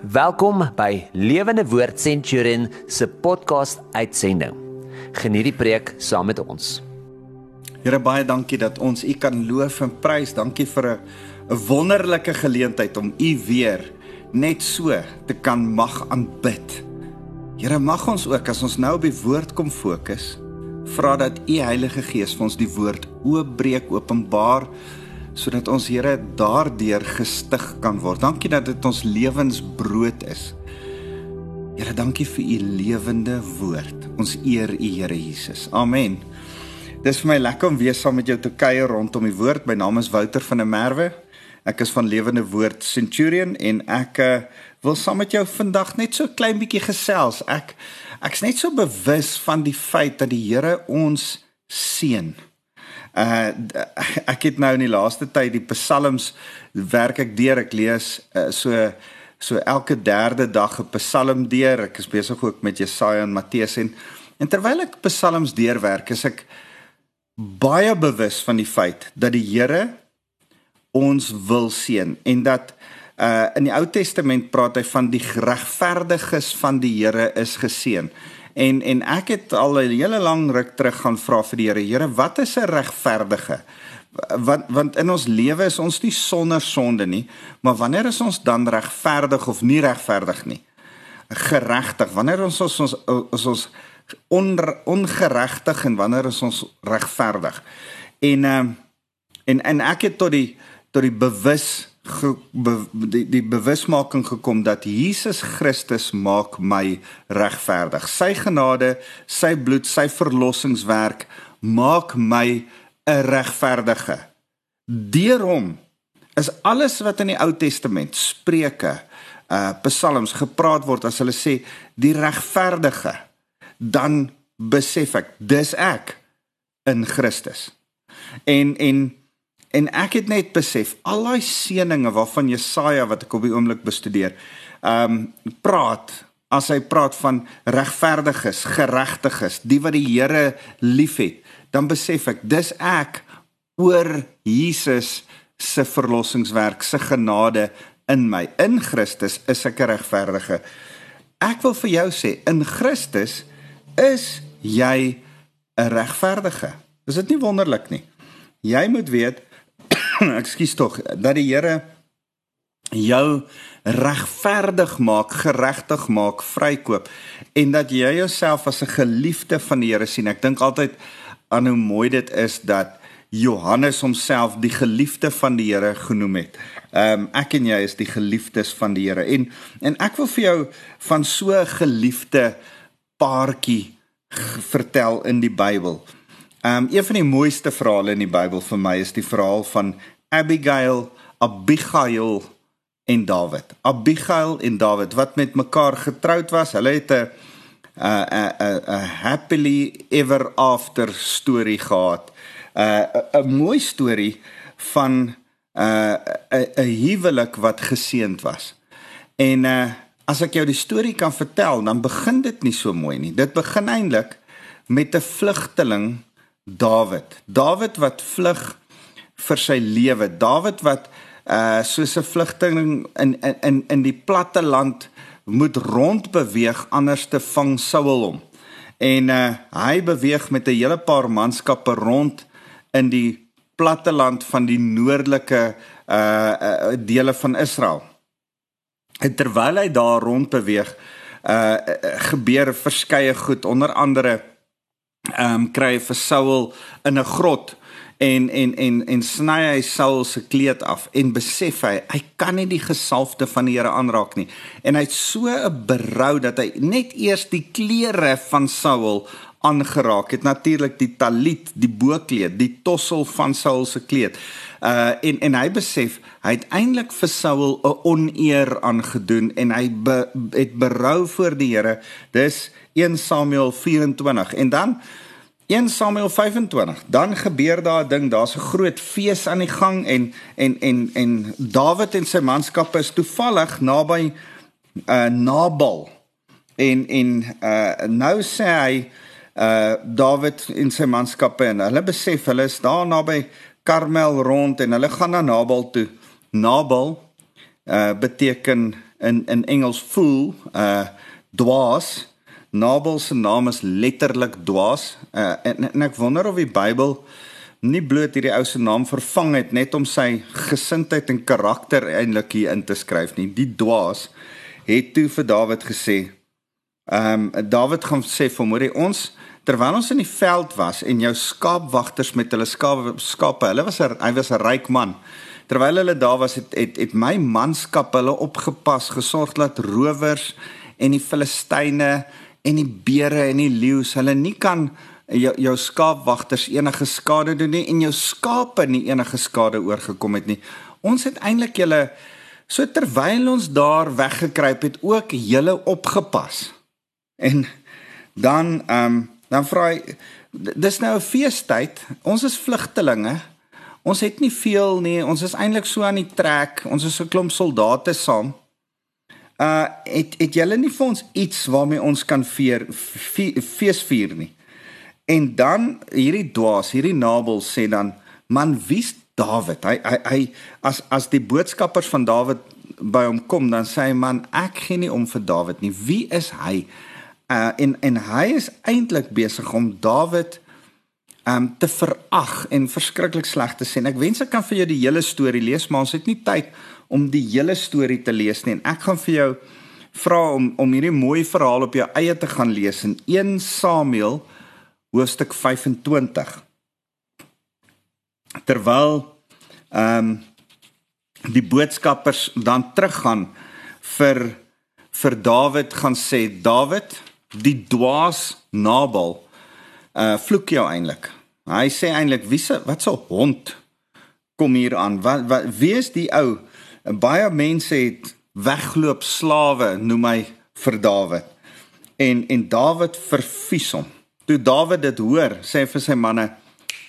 Welkom by Lewende Woord Centurion se podcast uitsending. Geniet die preek saam met ons. Here baie dankie dat ons U kan loof en prys. Dankie vir 'n 'n wonderlike geleentheid om U weer net so te kan mag aanbid. Here mag ons ook as ons nou op die woord kom fokus, vra dat U Heilige Gees vir ons die woord oopbreek, openbaar sodat ons Here daardeur gestig kan word. Dankie dat dit ons lewensbrood is. Here, dankie vir u lewende woord. Ons eer u Here Jesus. Amen. Dis vir my lekker om weer saam met jou te kuier rondom die woord. My naam is Wouter van der Merwe. Ek is van Lewende Woord Centurion en ek uh, wil saam met jou vandag net so klein bietjie gesels. Ek ek's net so bewus van die feit dat die Here ons seën. Uh ek het nou in die laaste tyd die psalms werk ek deur ek lees uh, so so elke derde dag 'n psalm deur ek is besig ook met Jesaja en Matteus en en terwyl ek psalms deurwerk is ek baie bewus van die feit dat die Here ons wil seën en dat uh in die Ou Testament praat hy van die regverdiges van die Here is geseën. En en ek het al 'n hele lang ruk terug gaan vra vir die Here, Here, wat is 'n regverdige? Want want in ons lewe is ons nie sonder sonde nie, maar wanneer is ons dan regverdig of nie regverdig nie? Geregtig. Wanneer ons ons ons is ons on, ongeregtig en wanneer is ons regverdig? En ehm uh, en en ek het tot die tot die bewus ge, be, die, die bewusmaking gekom dat Jesus Christus maak my regverdig. Sy genade, sy bloed, sy verlossingswerk maak my 'n regverdige. Deur hom is alles wat in die Ou Testament, Spreuke, uh Psalms gepraat word as hulle sê die regverdige, dan besef ek dis ek in Christus. En en En ek het net besef al daai seëninge waarvan Jesaja wat ek op die oomblik bestudeer, ehm um, praat as hy praat van regverdiges, geregtiges, die wat die Here liefhet, dan besef ek dis ek oor Jesus se verlossingswerk, se genade in my. In Christus is ek 'n regverdige. Ek wil vir jou sê, in Christus is jy 'n regverdige. Is dit nie wonderlik nie? Jy moet weet ekskuus tog dat die Here jou regverdig maak, geregtig maak, vrykoop en dat jy jouself as 'n geliefde van die Here sien. Ek dink altyd aan hoe mooi dit is dat Johannes homself die geliefde van die Here genoem het. Ehm um, ek en jy is die geliefdes van die Here en en ek wil vir jou van so 'n geliefde paartjie vertel in die Bybel. Ehm um, een van die mooiste verhale in die Bybel vir my is die verhaal van Abigail, Abigail en Dawid. Abigail en Dawid wat met mekaar getroud was. Hulle het 'n 'n 'n 'n happily ever after storie gehad. 'n 'n mooi storie van 'n 'n 'n huwelik wat geseënd was. En uh as ek jou die storie kan vertel, dan begin dit nie so mooi nie. Dit begin eintlik met 'n vlugteling Dawid. Dawid wat vlug vir sy lewe. Dawid wat uh soos 'n vlugteling in in in die platte land moet rondbeweeg anders te vang Saul hom. En uh hy beweeg met 'n hele paar manskappe rond in die platte land van die noordelike uh, uh dele van Israel. En terwyl hy daar rond beweeg, uh gebeur verskeie goed onder andere ehm um, kry vir Saul in 'n grot en en en en sny hy Saul se kleed af en besef hy hy kan nie die gesalfde van die Here aanraak nie. En hy het so 'n berou dat hy net eers die klere van Saul aangeraak het. Natuurlik die talit die boekleed die tossel van Saul se kleed uh en en hy besef hy het eintlik vir Saul 'n oneer aangedoen en hy be, het berou voor die Here dis 1 Samuel 24 en dan 1 Samuel 25 dan gebeur daar 'n ding daar's 'n groot fees aan die gang en en en en Dawid en sy manskappe is toevallig naby uh Nabal. En en uh nou sê hy uh Dawid en sy manskappe en hulle besef hulle is daar naby Karmel rond en hulle gaan na Nabal toe. Nabal uh beteken in in Engels fool, uh dwaas. Nabal se naam is letterlik dwaas. Uh en, en ek wonder of die Bybel nie bloot hierdie ou se naam vervang het net om sy gesindheid en karakter eintlik hier in te skryf nie. Die dwaas het toe vir Dawid gesê, ehm um, Dawid gaan sê vir hom, "Hoerie ons terwyl ons in die veld was en jou skaapwagters met hulle skape, skape hulle was 'n hy was 'n ryk man." Terwyl hulle daar was het het, het my manskap hulle opgepas, gesorg dat rowers en die Filistyne en die beere en die leeu's hulle nie kan jou jou skaapwagters enige skade doen nie en jou skape nie enige skade oorgekom het nie. Ons het eintlik julle so terwyl ons daar weggekruip het ook julle opgepas. En dan ehm um, dan vra hy dis nou 'n feestyd. Ons is vlugtelinge. Ons het nie veel nie. Ons is eintlik so aan die trek. Ons is 'n klomp soldate saam. Uh het het julle nie vir ons iets waarmee ons kan veer fees vier nie. En dan hierdie dwaas, hierdie Nabel sê dan, man, wie's Dawid? Hy hy hy as as die boodskappers van Dawid by hom kom, dan sê hy man, ek gee nie om vir Dawid nie. Wie is hy? Uh en en hy is eintlik besig om Dawid um te verag en verskriklik sleg te sê. Ek wens ek kan vir jou die hele storie lees, maar ons het nie tyd om die hele storie te lees nie. En ek gaan vir jou vra om om hierdie mooi verhaal op jou eie te gaan lees in 1 Samuel hoofstuk 25. Terwyl ehm um, die boodskappers dan teruggaan vir vir Dawid gaan sê Dawid, die dwaas Nabal uh vloek jou eintlik. Hy sê eintlik wie se wat se hond kom hier aan? Wat, wat wie is die ou? Baie mense het weggeloop slawe noem hy vir Dawid. En en Dawid verfies hom. Toe Dawid dit hoor, sê hy vir sy manne: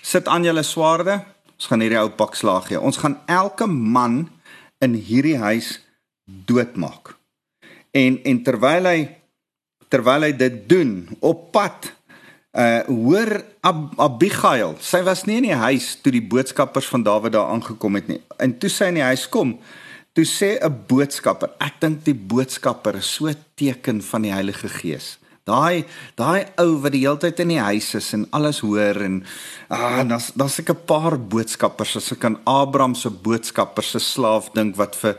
"Sit aan julle swaarde. Ons gaan hierdie ou pak slaag gee. Ons gaan elke man in hierdie huis doodmaak." En en terwyl hy terwyl hy dit doen op pad uh hoor Ab Abigail, sy was nie in die huis toe die boodskappers van Dawid daar aangekom het nie. En toe sy in die huis kom, toe sê 'n boodskapper, ek dink die boodskapper is so teken van die Heilige Gees. Daai daai ou wat die hele tyd in die huis is en alles hoor en ah dan dan seker 'n paar boodskappers as ek aan Abraham se boodskappers se slaaf dink wat vir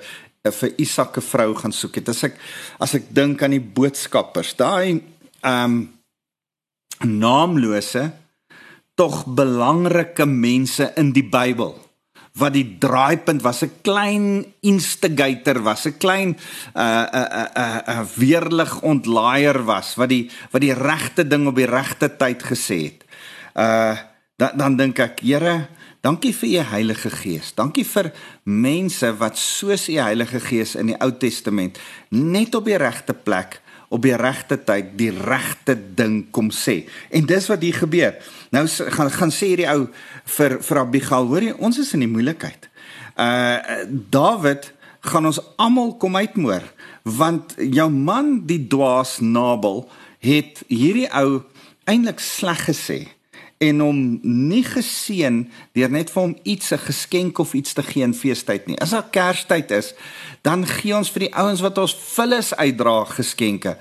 vir Isak 'n vrou gaan soek het. As ek as ek dink aan die boodskappers, daai ehm um, naamlose tog belangrike mense in die Bybel wat die draaipunt was 'n klein instigator was 'n klein uh, uh, uh, uh, weerlig ontlaaier was wat die wat die regte ding op die regte tyd gesê het. Uh dan dan dink ek, Here, dankie vir u Heilige Gees. Dankie vir mense wat soos u Heilige Gees in die Ou Testament net op die regte plek op die regte tyd die regte ding kom sê. En dis wat hier gebeur. Nou gaan gaan sê hierdie ou vir vir Abigail, hoor jy, ons is in die moeilikheid. Uh David gaan ons almal kom uitmoor want jou man die dwaas Nabal het hierdie ou eintlik sleg gesê en hom nie geseën deur net vir hom iets 'n geskenk of iets te gee in feestyd nie. As daar Kerstyd is, dan gee ons vir die ouens wat ons vullis uitdra geskenke.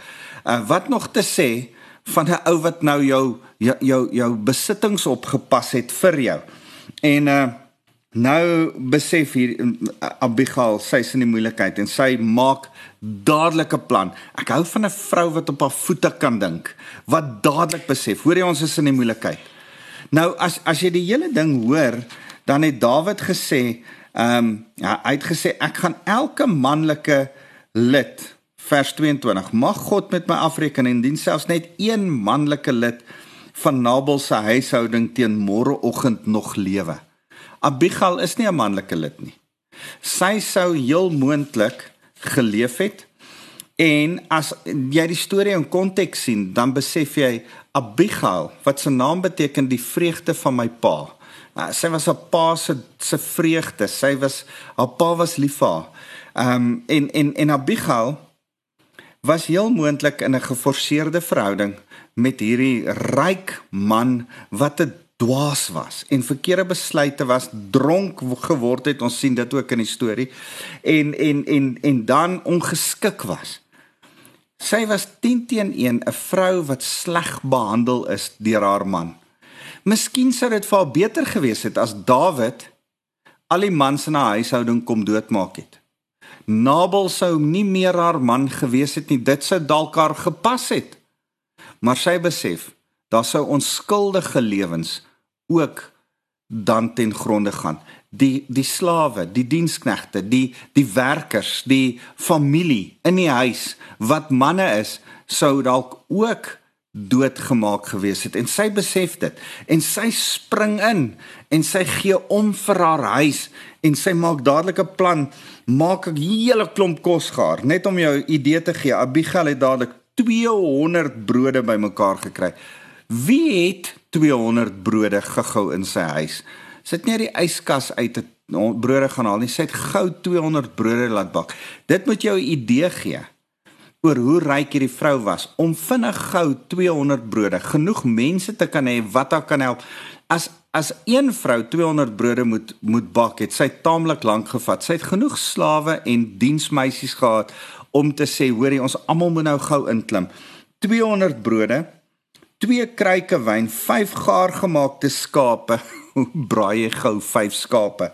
Uh, wat nog te sê van 'n ou wat nou jou jou jou, jou besittings opgepas het vir jou. En uh nou besef hier uh, Abigail, sy's in die moeilikheid en sy maak dadelik 'n plan. Ek hou van 'n vrou wat op haar voete kan dink, wat dadelik besef, hoor jy ons is in die moeilikheid. Nou as as jy die hele ding hoor, dan het Dawid gesê, Ehm um, ja, hy het gesê ek gaan elke manlike lid vers 22 mag God met my afreken en dien selfs net een manlike lid van Nabal se huishouding teen môreoggend nog lewe. Abigail is nie 'n manlike lid nie. Sy sou heel moontlik geleef het en as jy die storie in konteks sien, dan besef jy Abigail wat se naam beteken die vreugde van my pa. Uh, sy was haar pa se se vreugde. Sy was haar pa was lief vir haar. Ehm um, en en en Abigail was heel moontlik in 'n geforseerde verhouding met hierdie ryk man wat 'n dwaas was en verkeerde besluite was, dronk geword het, ons sien dit ook in die storie. En en en en dan ongeskik was. Sy was 10 teen 1, 'n vrou wat sleg behandel is deur haar man. Miskien sou dit vir haar beter gewees het as Dawid al die mans in haar huishouding kom doodmaak het. Nabal sou nie meer haar man gewees het nie. Dit sou dalk haar gepas het. Maar sy besef, daar sou onskuldige lewens ook dan ten gronde gaan. Die die slawe, die diensknegte, die die werkers, die familie in die huis wat manne is, sou dalk ook doodgemaak gewees het. En sy besef dit. En sy spring in en sy gee om vir haar huis en sy maak dadelik 'n plan maak 'n hele klomp kos gaar net om jou idee te gee. Abigail het dadelik 200 brode bymekaar gekry. Wie het 200 brode gehou in sy huis sit nie die yskas uit te brode gaan haal nie sy het gou 200 brode laat bak dit moet jou 'n idee gee oor hoe ryk hierdie vrou was om vinnig gou 200 brode, genoeg mense te kan hê wat haar kan help. As as een vrou 200 brode moet moet bak, het sy taamlik lank gevat. Sy het genoeg slawe en diensmeisies gehad om te sê, hoorie, ons almal moet nou gou inklim. 200 brode, twee kruike wyn, vyf gaar gemaakte skape. braai jy gou 5 skape.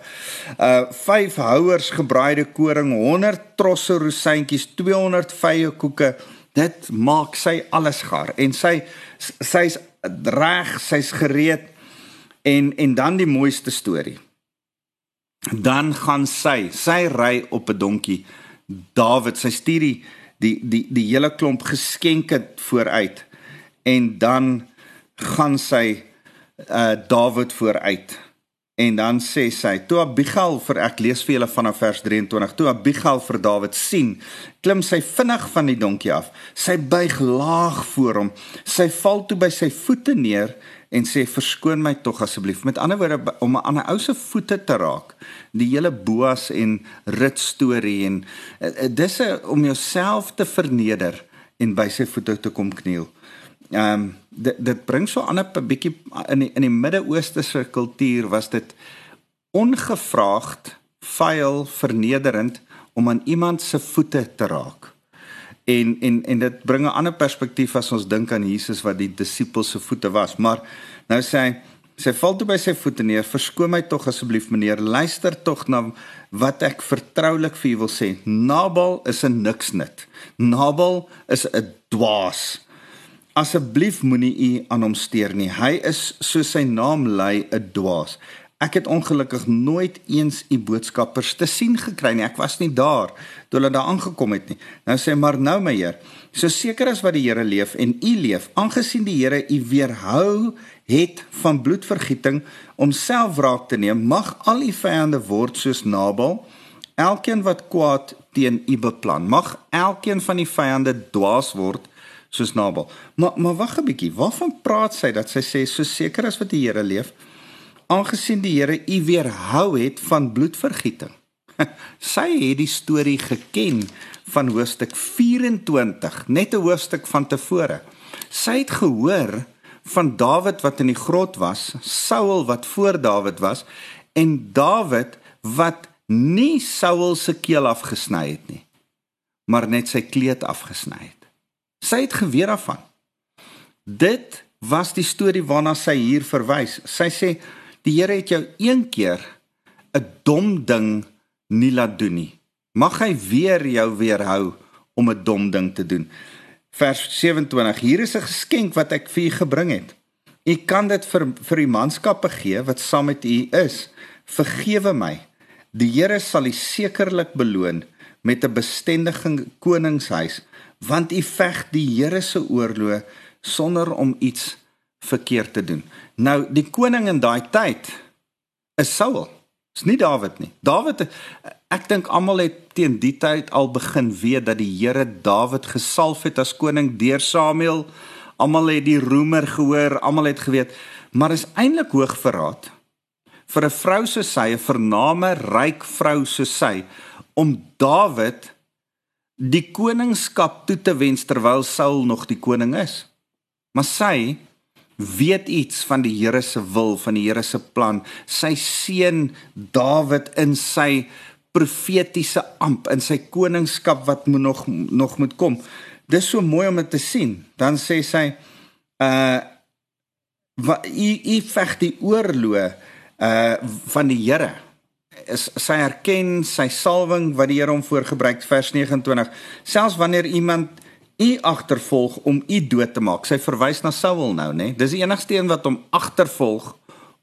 Uh 5 houers gebraaide koring, 100 trosse rosientjies, 200 vye koeke. Dit maak sy alles gaar en sy sy's reg, sy's gereed en en dan die mooiste storie. Dan gaan sy, sy ry op 'n donkie. Dawid, sy stuur die die die die hele klomp geskenke vooruit en dan gaan sy uh Dawid vooruit. En dan sê sy: "Toe Abigail vir ek lees vir julle vanaf vers 23. Toe Abigail vir Dawid sien, klim sy vinnig van die donkie af. Sy buig laag voor hom. Sy val toe by sy voete neer en sê: "Verskoon my tog asseblief." Met ander woorde om 'n ander ou se voete te raak. Die hele Boas en Rut storie en uh, dis 'n om jouself te verneder en by sy voete te kom kniel. Ehm um, dit dit bring so aan 'n bietjie in die, in die Midde-Ooste se kultuur was dit ongevraagd, vuil, vernederend om aan iemand se voete te raak. En en en dit bring 'n ander perspektief as ons dink aan Jesus wat die disippels se voete was. Maar nou sê hy sy val toe by sy voete neer. Verskoon my tog asseblief meneer, luister tog na wat ek vertroulik vir u wil sê. Nabal is 'n niksnut. Nabal is 'n dwaas. Asseblief moenie u aan hom steur nie. Hy is soos sy naam lui 'n dwaas. Ek het ongelukkig nooit eens u boodskappers te sien gekry nie. Ek was nie daar toe hulle daar aangekom het nie. Nou sê maar nou my heer, so seker as wat die Here leef en u leef, aangesien die Here u weerhou het van bloedvergieting om self wraak te neem, mag al u vyande word soos Nabal. Elkeen wat kwaad teen u beplan, mag elkeen van die vyande dwaas word soos Nabal. Maar maar wag 'n bietjie, waarvan praat sy dat sy sê so seker as wat die Here leef, aangesien die Here u weerhou het van bloedvergieting. sy het die storie geken van hoofstuk 24, net 'n hoofstuk van tevore. Sy het gehoor van Dawid wat in die grot was, Saul wat voor Dawid was en Dawid wat nie Saul se keel afgesny het nie, maar net sy kleed afgesny het. Sy het geweet daarvan. Dit was die storie waarna sy hier verwys. Sy sê die Here het jou een keer 'n dom ding nie laat doen nie. Mag hy weer jou weerhou om 'n dom ding te doen. Vers 27: Hier is 'n geskenk wat ek vir u gebring het. U kan dit vir vir die manskappe gee wat saam met u is. Vergewe my. Die Here sal u sekerlik beloon met 'n bestendige koningshuis want u veg die Here se oorlog sonder om iets verkeerd te doen. Nou die koning in daai tyd is Saul. Dis nie Dawid nie. Dawid ek dink almal het teen die tyd al begin weet dat die Here Dawid gesalf het as koning deur Samuel. Almal het die roemer gehoor, almal het geweet, maar is eintlik hoog verraad vir 'n vrou soos sy, 'n vername ryk vrou soos sy om Dawid die koningskap toe te wens terwyl Saul nog die koning is. Maar sy weet iets van die Here se wil, van die Here se plan. Sy seun Dawid in sy profetiese amp, in sy koningskap wat moet nog nog moet kom. Dis so mooi om dit te sien. Dan sê sy uh wat u u veg die oorlog uh van die Here is sy erken sy salwing wat die Here hom voorgebruik vers 29 selfs wanneer iemand u agtervolg om u dood te maak. Sy verwys na Saul nou nê? Dis die enigste een wat hom agtervolg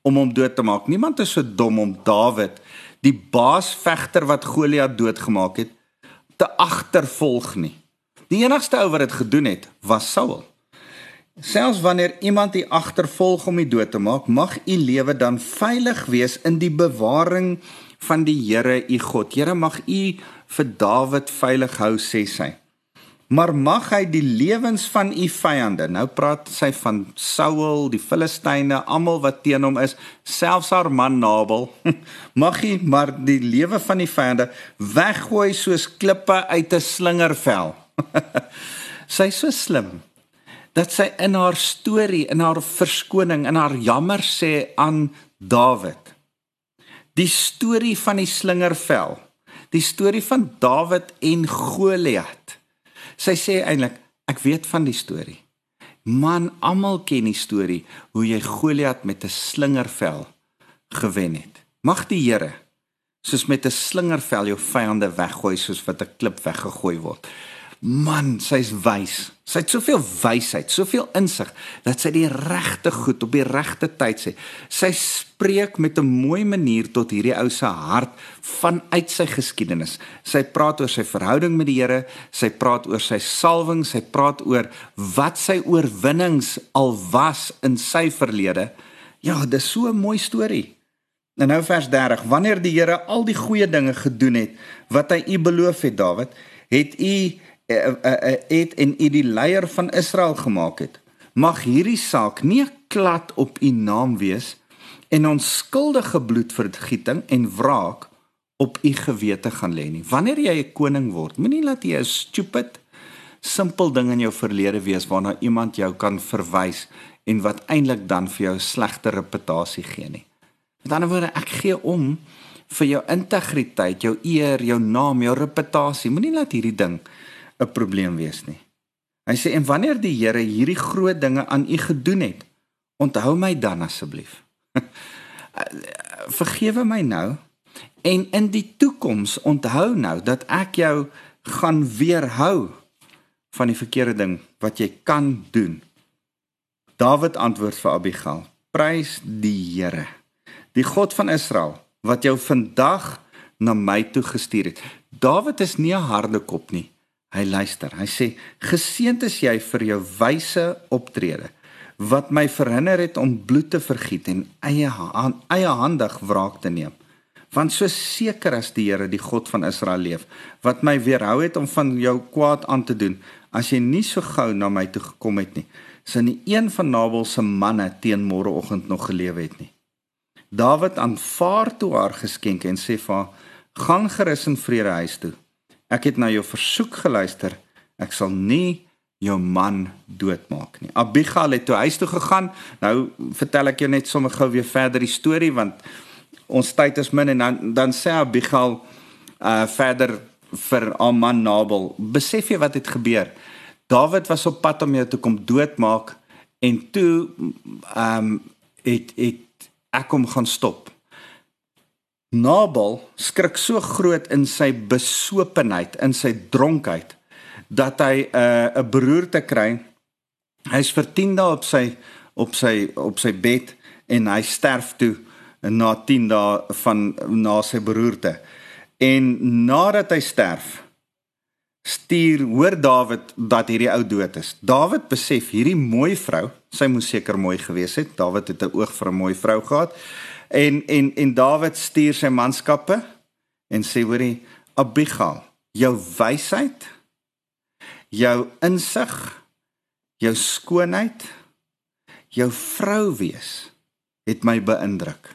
om hom dood te maak. Niemand is so dom om Dawid die baasvegter wat Goliat doodgemaak het te agtervolg nie. Die enigste ou wat dit gedoen het was Saul. Selfs wanneer iemand u agtervolg om u dood te maak, mag u lewe dan veilig wees in die bewaring van die Here u God. Here mag u vir Dawid veilig hou sê sy. Maar mag hy die lewens van u vyande. Nou praat sy van Saul, die Filistyne, almal wat teen hom is, selfs haar man Nabal. Mag hy maar die lewe van die vyande weggooi soos klippe uit 'n slingervel. sy is so slim dat sy in haar storie, in haar verskoning, in haar jammer sê aan Dawid. Die storie van die slingervel, die storie van Dawid en Goliat. Sy sê eintlik, ek weet van die storie. Man, almal ken die storie hoe jy Goliat met 'n slingervel gewen het. Mag die Here soos met 'n slingervel jou vyande weggooi soos wat 'n klip weggegooi word. Man, sy's wys. Sy het soveel wysheid, soveel insig dat sy die regte goed op die regte tyd sê. Sy spreek met 'n mooi manier tot hierdie ou se hart vanuit sy geskiedenis. Sy praat oor sy verhouding met die Here, sy praat oor sy salwing, sy praat oor wat sy oorwinnings al was in sy verlede. Ja, dis so 'n mooi storie. En nou vers 30: Wanneer die Here al die goeie dinge gedoen het wat hy u beloof het, Dawid, het u het en u die leier van Israel gemaak het. Mag hierdie saak nie 'n klad op u naam wees en onskuldige bloedvergieting en wraak op u gewete gaan lê nie. Wanneer jy 'n koning word, moenie laat jy 'n stupid simpel ding in jou verlede wees waarna iemand jou kan verwys en wat eintlik dan vir jou slegte reputasie gee nie. Met ander woorde, ek gee om vir jou integriteit, jou eer, jou naam, jou reputasie. Moenie laat hierdie ding 'n probleem wees nie. Hy sê en wanneer die Here hierdie groot dinge aan u gedoen het, onthou my dan asseblief. Vergewe my nou en in die toekoms onthou nou dat ek jou gaan weerhou van die verkeerde ding wat jy kan doen. Dawid antwoord vir Abigail: Prys die Here, die God van Israel wat jou vandag na my toe gestuur het. Dawid is nie 'n harde kop nie. Hy luister. Hy sê: "Geseënd is jy vir jou wyse optrede wat my verhinder het om bloed te vergiet en eie aan eie handig wraak te neem. Want so seker as die Here, die God van Israel leef, wat my weerhou het om van jou kwaad aan te doen, as jy nie so gou na my toe gekom het nie, sou nie een van Nabal se manne teen môreoggend nog gelewe het nie." Dawid aanvaar toe haar geskenke en sê vir haar: "Gaan gerus in vrede huis toe." Ek het na jou versoek geluister. Ek sal nie jou man doodmaak nie. Abigail het toe huis toe gegaan. Nou vertel ek jou net sommer gou weer verder die storie want ons tyd is min en dan dan sê Abigail uh verder vir haar man Nabal, besef jy wat het gebeur? Dawid was op pad om jou te kom doodmaak en toe ehm um, het het ek hom gaan stop. Nabal skrik so groot in sy besopenheid, in sy dronkheid dat hy 'n uh, 'n beroerte kry. Hy's vir 10 dae op sy op sy op sy bed en hy sterf toe na 10 dae van na sy beroerte. En nadat hy sterf, stuur hoor Dawid dat hierdie ou dood is. Dawid besef hierdie mooi vrou, sy moes seker mooi gewees het. Dawid het 'n oog vir 'n mooi vrou gehad. En en en Dawid stuur sy manskappe en sê hoorie Abigail, jou wysheid, jou insig, jou skoonheid, jou vrou wees het my beïndruk.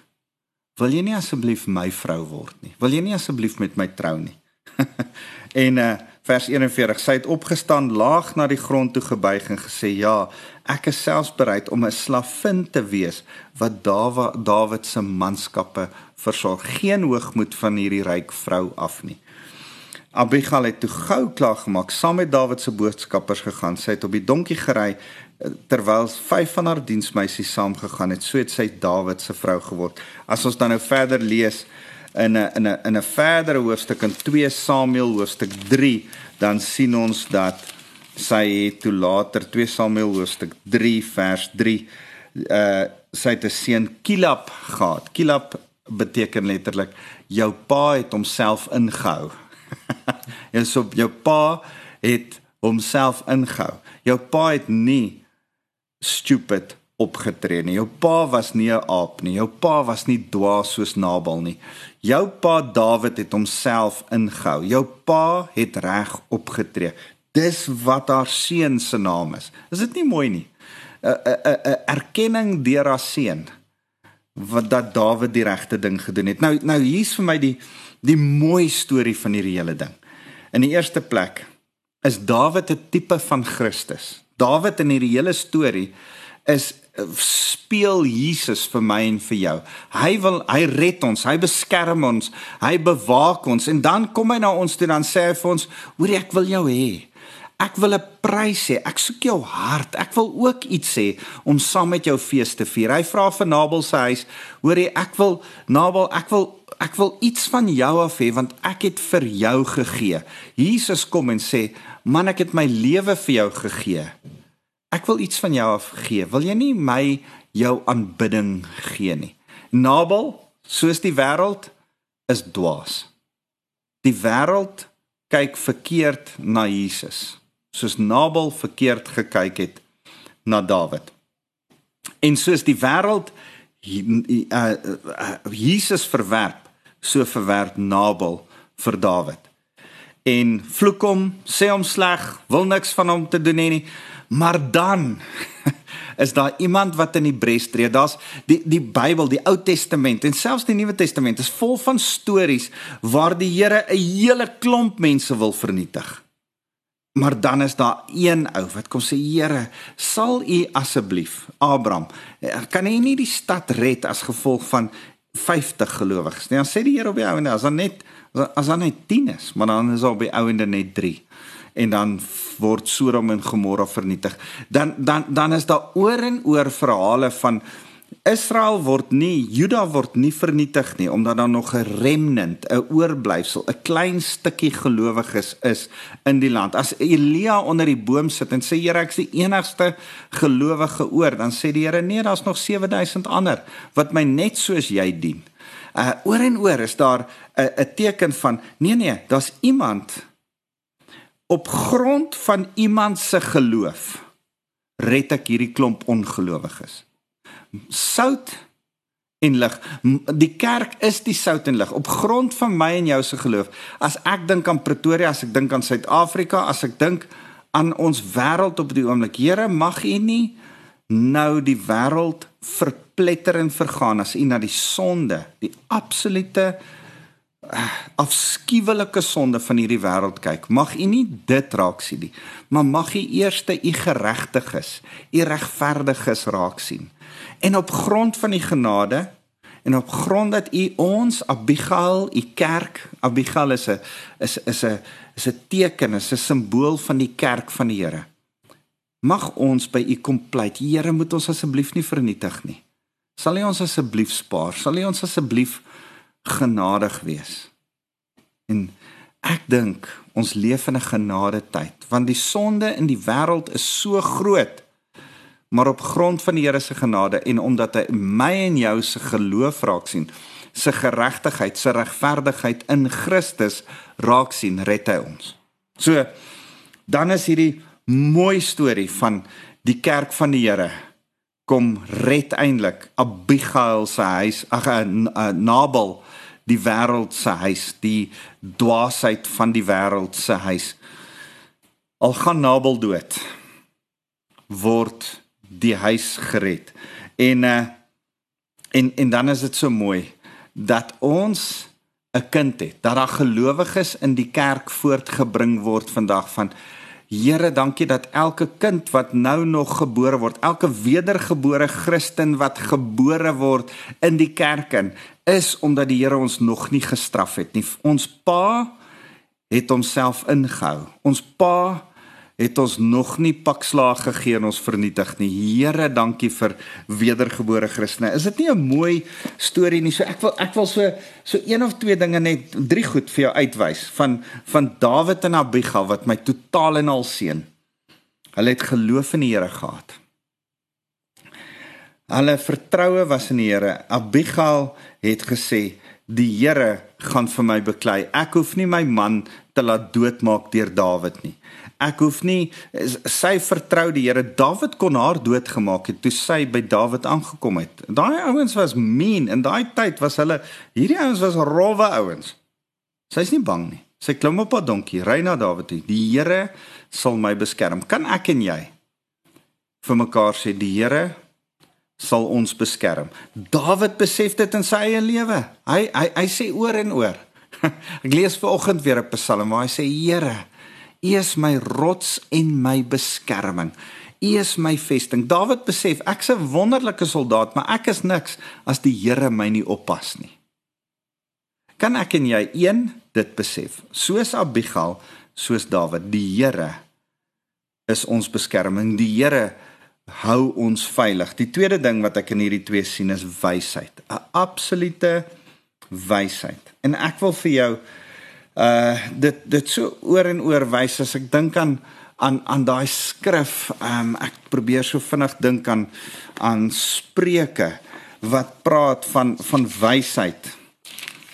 Wil jy nie asseblief my vrou word nie? Wil jy nie asseblief met my trou nie? en uh vers 41. Sy het opgestaan, laag na die grond toe gebuig en gesê: "Ja, ek is selfs bereid om 'n slavin te wees wat Dawid Dawid se manskappe versorg. Geen hoogmoed van hierdie ryk vrou af nie." Abigail het toe gou klaar gemaak, saam met Dawid se boodskappers gegaan. Sy het op die donkie gery terwyl vyf van haar diensmeisies saamgegaan het. So het sy Dawid se vrou geword. As ons dan nou verder lees in 'n in 'n in 'n verdere hoofstuk in 2 Samuel hoofstuk 3, dan sien ons dat sy het toe later 2 Samuel hoofstuk 3 vers 3 uh sy het 'n seun Kilab gehad. Kilab beteken letterlik jou pa het homself ingehou. en so jou pa het homself ingehou. Jou pa het nie stupid opgetree nie. Jou pa was nie 'n aap nie. Jou pa was nie dwaas soos Nabal nie. Jou pa Dawid het homself ingehou. Jou pa het reg opgetree. Dis wat haar seun se naam is. Is dit nie mooi nie? 'n 'n 'n erkenning deur haar seun wat dat Dawid die regte ding gedoen het. Nou nou hier's vir my die die mooi storie van hierdie hele ding. In die eerste plek is Dawid 'n tipe van Christus. Dawid in hierdie hele storie is speel Jesus vir my en vir jou. Hy wil hy red ons, hy beskerm ons, hy bewaak ons en dan kom hy na ons toe dan sê hy vir ons, "Hoor ek wil jou hê. Ek wil 'n prys hê. Ek soek jou hart. Ek wil ook iets hê om saam met jou fees te vier." Hy vra vir Nabal se huis, "Hoor jy, ek wil Nabal, ek wil ek wil iets van jou af hê want ek het vir jou gegee." Jesus kom en sê, "Man, ek het my lewe vir jou gegee." Ek wil iets van jou afgee. Wil jy nie my jou aanbidding gee nie? Nabal, soos die wêreld is dwaas. Die wêreld kyk verkeerd na Jesus, soos Nabal verkeerd gekyk het na Dawid. En soos die wêreld Jesus verwerp, so verwerp Nabal vir Dawid. En vloek hom, sê hom sleg, wil niks van hom te doen nie. Maar dan is daar iemand wat in die bres tree. Daar's die die Bybel, die Ou Testament en selfs die Nuwe Testament is vol van stories waar die Here 'n hele klomp mense wil vernietig. Maar dan is daar een ou wat kom sê Here, sal U asseblief Abraham, kan hy nie die stad red as gevolg van 50 gelowiges nie? Dan sê die Here op die ouende, as dan net as dan net 10 is, maar dan is op die ouende net 3 en dan word Sodom en Gomorra vernietig. Dan dan dan is daar oor en oor verhale van Israel word nie Juda word nie vernietig nie omdat daar nog 'n remnant, 'n oorblyfsel, 'n klein stukkie gelowiges is in die land. As Elia onder die boom sit en sê Here, ek is die enigste gelowige oor, dan sê die Here nee, daar's nog 7000 ander wat my net soos jy dien. Uh oor en oor is daar 'n 'n teken van nee nee, daar's iemand op grond van iemand se geloof red ek hierdie klomp ongelowiges. Sout en lig. Die kerk is die sout en lig op grond van my en jou se geloof. As ek dink aan Pretoria, as ek dink aan Suid-Afrika, as ek dink aan ons wêreld op die oomblik, Here, mag U nie nou die wêreld verpletter en vergaan as U na die sonde, die absolute afskuwelike sonde van hierdie wêreld kyk, mag u nie dit raak sien nie, maar mag u eers u geregtiges, u regverdiges raak sien. En op grond van die genade en op grond dat u ons Abigail, u kerk, Abigail is 'n is is 'n is 'n teken, is 'n simbool van die kerk van die Here. Mag ons by u kom pleit. Here, moet ons asseblief nie vernietig nie. Sal u ons asseblief spaar? Sal u ons asseblief genadig wees. En ek dink ons leef in 'n genade tyd want die sonde in die wêreld is so groot. Maar op grond van die Here se genade en omdat hy my en jou se geloof raak sien, se geregtigheid, se regverdigheid in Christus raak sien, red hy ons. So dan is hierdie mooi storie van die kerk van die Here kom red eintlik Abigail se huis, ag uh, uh, Nabal die wêreld se huis, die dwaasheid van die wêreld se huis. Al gaan Nabal dood, word die huis gered. En uh en en dan is dit so mooi dat ons 'n kind het, dat daar gelowiges in die kerk voortgebring word vandag van Here, dankie dat elke kind wat nou nog gebore word, elke wedergebore Christen wat gebore word in die kerk in, is omdat die Here ons nog nie gestraf het nie. Ons Pa het homself ingehou. Ons Pa het ons nog nie pakslaag gegee en ons vernietig nie. Here, dankie vir wedergebore Christene. Is dit nie 'n mooi storie nie? So ek wil ek wil so so een of twee dinge net drie goed vir jou uitwys van van Dawid en Abigail wat my totaal en al seën. Hulle het geloof in die Here gehad. Hulle vertroue was in die Here. Abigail het gesê die Here gaan vir my beklei. Ek hoef nie my man te laat doodmaak deur Dawid nie ek hoef nie sy vertrou die Here. Dawid kon haar doodgemaak het toe sy by Dawid aangekom het. Daai ouens was mean in daai tyd was hulle hierdie ouens was rowwe ouens. Sy's nie bang nie. Sy klim op haar donkie, ry na Dawid toe. Die Here sal my beskerm. Kan ek en jy vir mekaar sê die Here sal ons beskerm. Dawid besef dit in sy eie lewe. Hy hy hy sê oor en oor. ek lees ver oggend weer 'n Psalm waar hy sê Here U is my rots en my beskerming. U is my vesting. Dawid besef ek's 'n wonderlike soldaat, maar ek is niks as die Here my nie oppas nie. Kan ek en jy een dit besef? Soos Abigail, soos Dawid, die Here is ons beskerming. Die Here hou ons veilig. Die tweede ding wat ek in hierdie twee sien is wysheid. 'n Absolute wysheid. En ek wil vir jou uh dit dit so oor en oor wys as ek dink aan aan aan daai skrif um ek probeer so vinnig dink aan aan spreuke wat praat van van wysheid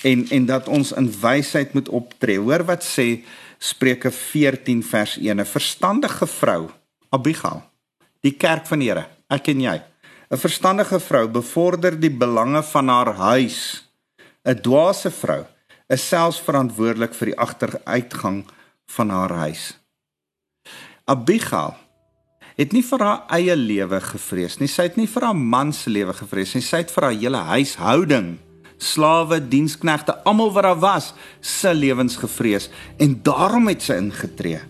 en en dat ons in wysheid moet optree hoor wat sê Spreuke 14 vers 1 'n verstandige vrou Abigail die kerk van die Here ek en jy 'n verstandige vrou bevorder die belange van haar huis 'n dwaase vrou is selfs verantwoordelik vir die agteruitgang van haar huis. Abigail het nie vir haar eie lewe gevrees nie. Sy het nie vir haar man se lewe gevrees nie. Sy het vir haar hele huishouding, slawe, diensknegte, almal wat daar was, se lewens gevrees en daarom het sy ingetree.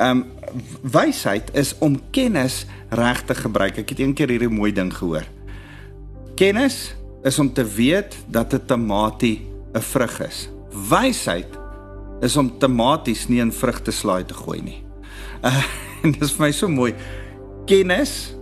Ehm um, wysheid is om kennis reg te gebruik. Ek het eendag hierdie mooi ding gehoor. Kennis is om te weet dat 'n tamatie 'n vrug is. Wysheid is om tematies nie in vrugteslaai te gooi nie. Uh, en dit is vir my so mooi. Kennis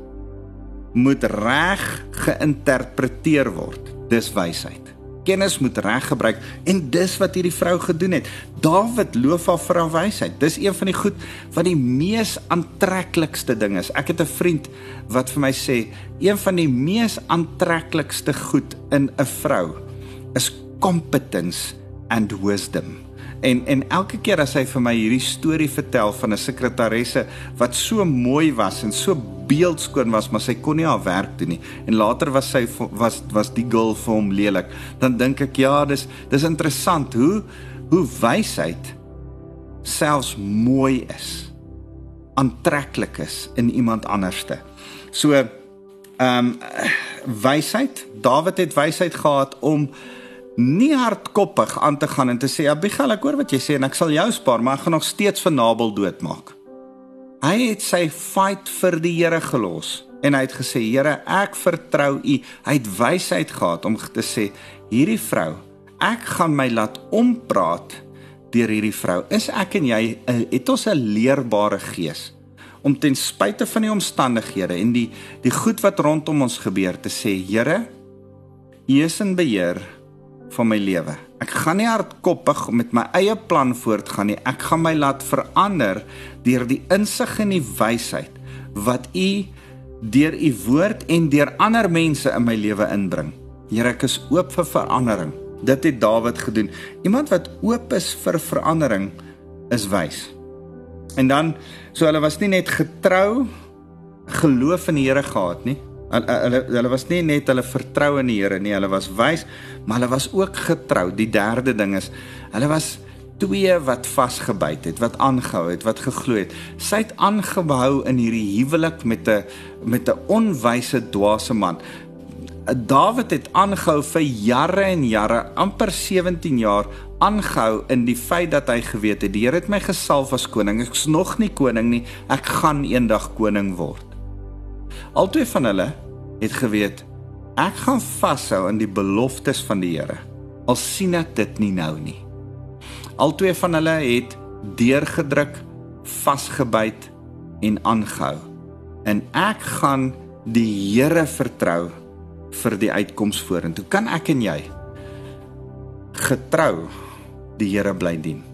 moet reg geïnterpreteer word. Dis wysheid. Kennis moet reg gebruik en dis wat hierdie vrou gedoen het. Dawid loof haar vir haar wysheid. Dis een van die goed wat die mees aantreklikste ding is. Ek het 'n vriend wat vir my sê een van die mees aantreklikste goed in 'n vrou is competence and wisdom. En en elke keer as hy vir my hierdie storie vertel van 'n sekretaresse wat so mooi was en so beeldskoon was, maar sy kon nie haar werk doen nie. En later was sy was was die girl vir hom lelik. Dan dink ek ja, dis dis interessant hoe hoe wysheid selfs mooi is. aantreklik is in iemand anderste. So ehm um, wysheid, Dawid het wysheid gehad om nie hardkoppig aan te gaan en te sê Abigail ek hoor wat jy sê en ek sal jou spaar maar ek gaan nog steeds vir Nabal doodmaak. Hy het sy fight vir die Here gelos en hy het gesê Here ek vertrou U. Hy het wysheid gehad om te sê hierdie vrou ek gaan my laat ompraat deur hierdie vrou. Is ek en jy eh, het ons 'n leerbare gees om ten spyte van die omstandighede en die die goed wat rondom ons gebeur te sê Here U is in beheer van my lewe. Ek gaan nie hardkoppig met my eie plan voortgaan nie. Ek gaan my laat verander deur die insig en die wysheid wat U deur U woord en deur ander mense in my lewe inbring. Here, ek is oop vir verandering. Dit het Dawid gedoen. Iemand wat oop is vir verandering is wys. En dan so hulle was nie net getrou geloof in die Here gehad nie, Hulle hulle was nie net hulle vertrou in die Here nie, hulle was wys, maar hulle was ook getrou. Die derde ding is hulle was twee wat vasgebyt het, wat aangehou het, wat geglo het. Sy het aangehou in hierdie huwelik met 'n met 'n onwyse dwaase man. Dawid het aangehou vir jare en jare, amper 17 jaar aangehou in die feit dat hy geweet het die Here het my gesalf as koning. Ek's nog nie koning nie. Ek gaan eendag koning word. Albei van hulle het geweet ek gaan vashou aan die beloftes van die Here. Al sien ek dit nie nou nie. Albei van hulle het deurgedruk, vasgebyt en aangehou. En ek gaan die Here vertrou vir die uitkoms vorentoe. Kan ek en jy getrou die Here bly dien?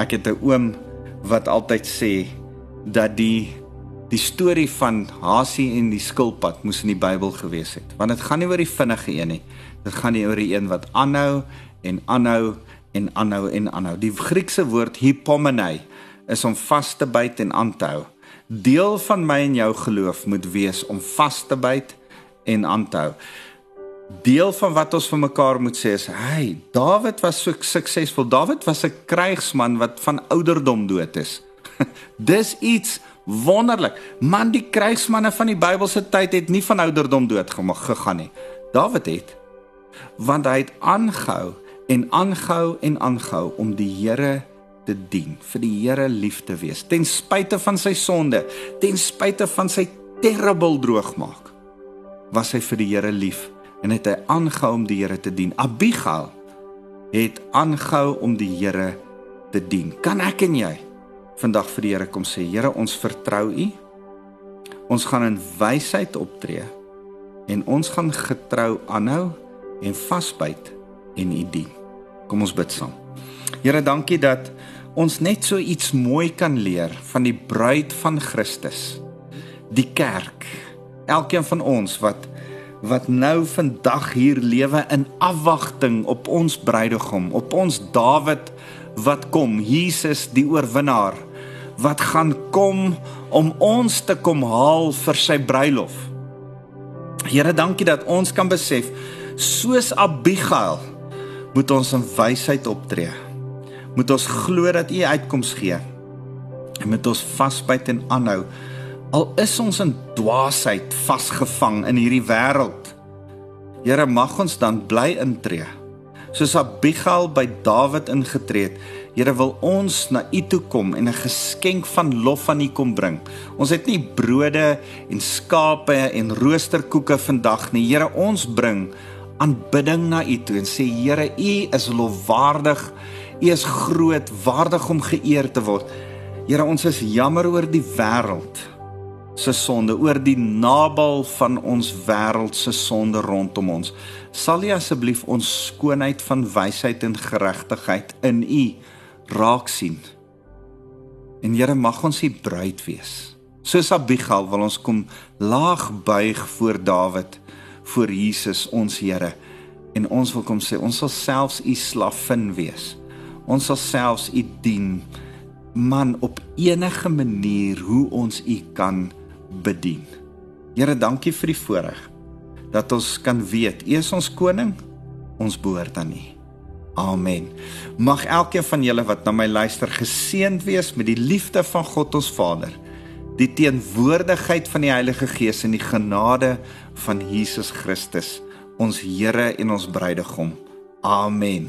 Ek het 'n oom wat altyd sê dat die die storie van Hasie en die skilpad moes in die Bybel gewees het, want dit gaan nie oor die vinnige een nie. Dit gaan nie oor die een wat aanhou en aanhou en aanhou en aanhou. Die Griekse woord hypomene is om vas te byt en aan te hou. Deel van my en jou geloof moet wees om vas te byt en aan te hou. Deel van wat ons vir mekaar moet sê is, "Hey, Dawid was so suksesvol. Dawid was 'n krygsman wat van ouderdom dood is." Dis iets wonderlik. Man, die krygsmanne van die Bybelse tyd het nie van ouderdom dood gegaan nie. Dawid het want hy het aangehou en aangehou en aangehou om die Here te dien, vir die Here lief te wees, ten spyte van sy sonde, ten spyte van sy terrible droogmaak. Was hy vir die Here lief en het hy aangehou om die Here te dien. Abigail het aangehou om die Here te dien. Kan ek en jy vandag vir die Here kom sê, Here, ons vertrou U. Ons gaan in wysheid optree en ons gaan getrou aanhou en vasbyt en U dien. Kom ons bid saam. Here, dankie dat ons net so iets mooi kan leer van die bruid van Christus. Die kerk. Elkeen van ons wat wat nou vandag hier lewe in afwagting op ons bruidegom, op ons Dawid wat kom, Jesus die oorwinnaar wat gaan kom om ons te kom haal vir sy bruilof. Here, dankie dat ons kan besef soos Abigail moet ons in wysheid optree. Moet ons glo dat U uitkoms gee. En moet ons vasbyt en aanhou al is ons in dwaasheid vasgevang in hierdie wêreld. Here, mag ons dan bly intree. Soos Abigail by Dawid ingetree het. Here wil ons na U toe kom en 'n geskenk van lof aan U kom bring. Ons het nie brode en skape en roosterkoeke vandag nie. Here, ons bring aanbidding na U toe en sê Here, U is lofwaardig. U is groot, waardig om geëer te word. Here, ons is jammer oor die wêreld se sonde, oor die nabal van ons wêreld se sonde rondom ons. Sal U asseblief ons skoonheid van wysheid en geregtigheid in U raak sien. En Here, mag ons U bruid wees. Soos Abigail wil ons kom laag buig voor Dawid voor Jesus ons Here en ons wil kom sê ons sal selfs u slavin wees. Ons sal selfs u dien man op enige manier hoe ons u kan bedien. Here, dankie vir die voorreg dat ons kan weet u is ons koning, ons behoort aan u. Amen. Mag elkeen van julle wat na my luister geseënd wees met die liefde van God ons Vader die teenwoordigheid van die Heilige Gees en die genade van Jesus Christus, ons Here en ons bruidegom. Amen.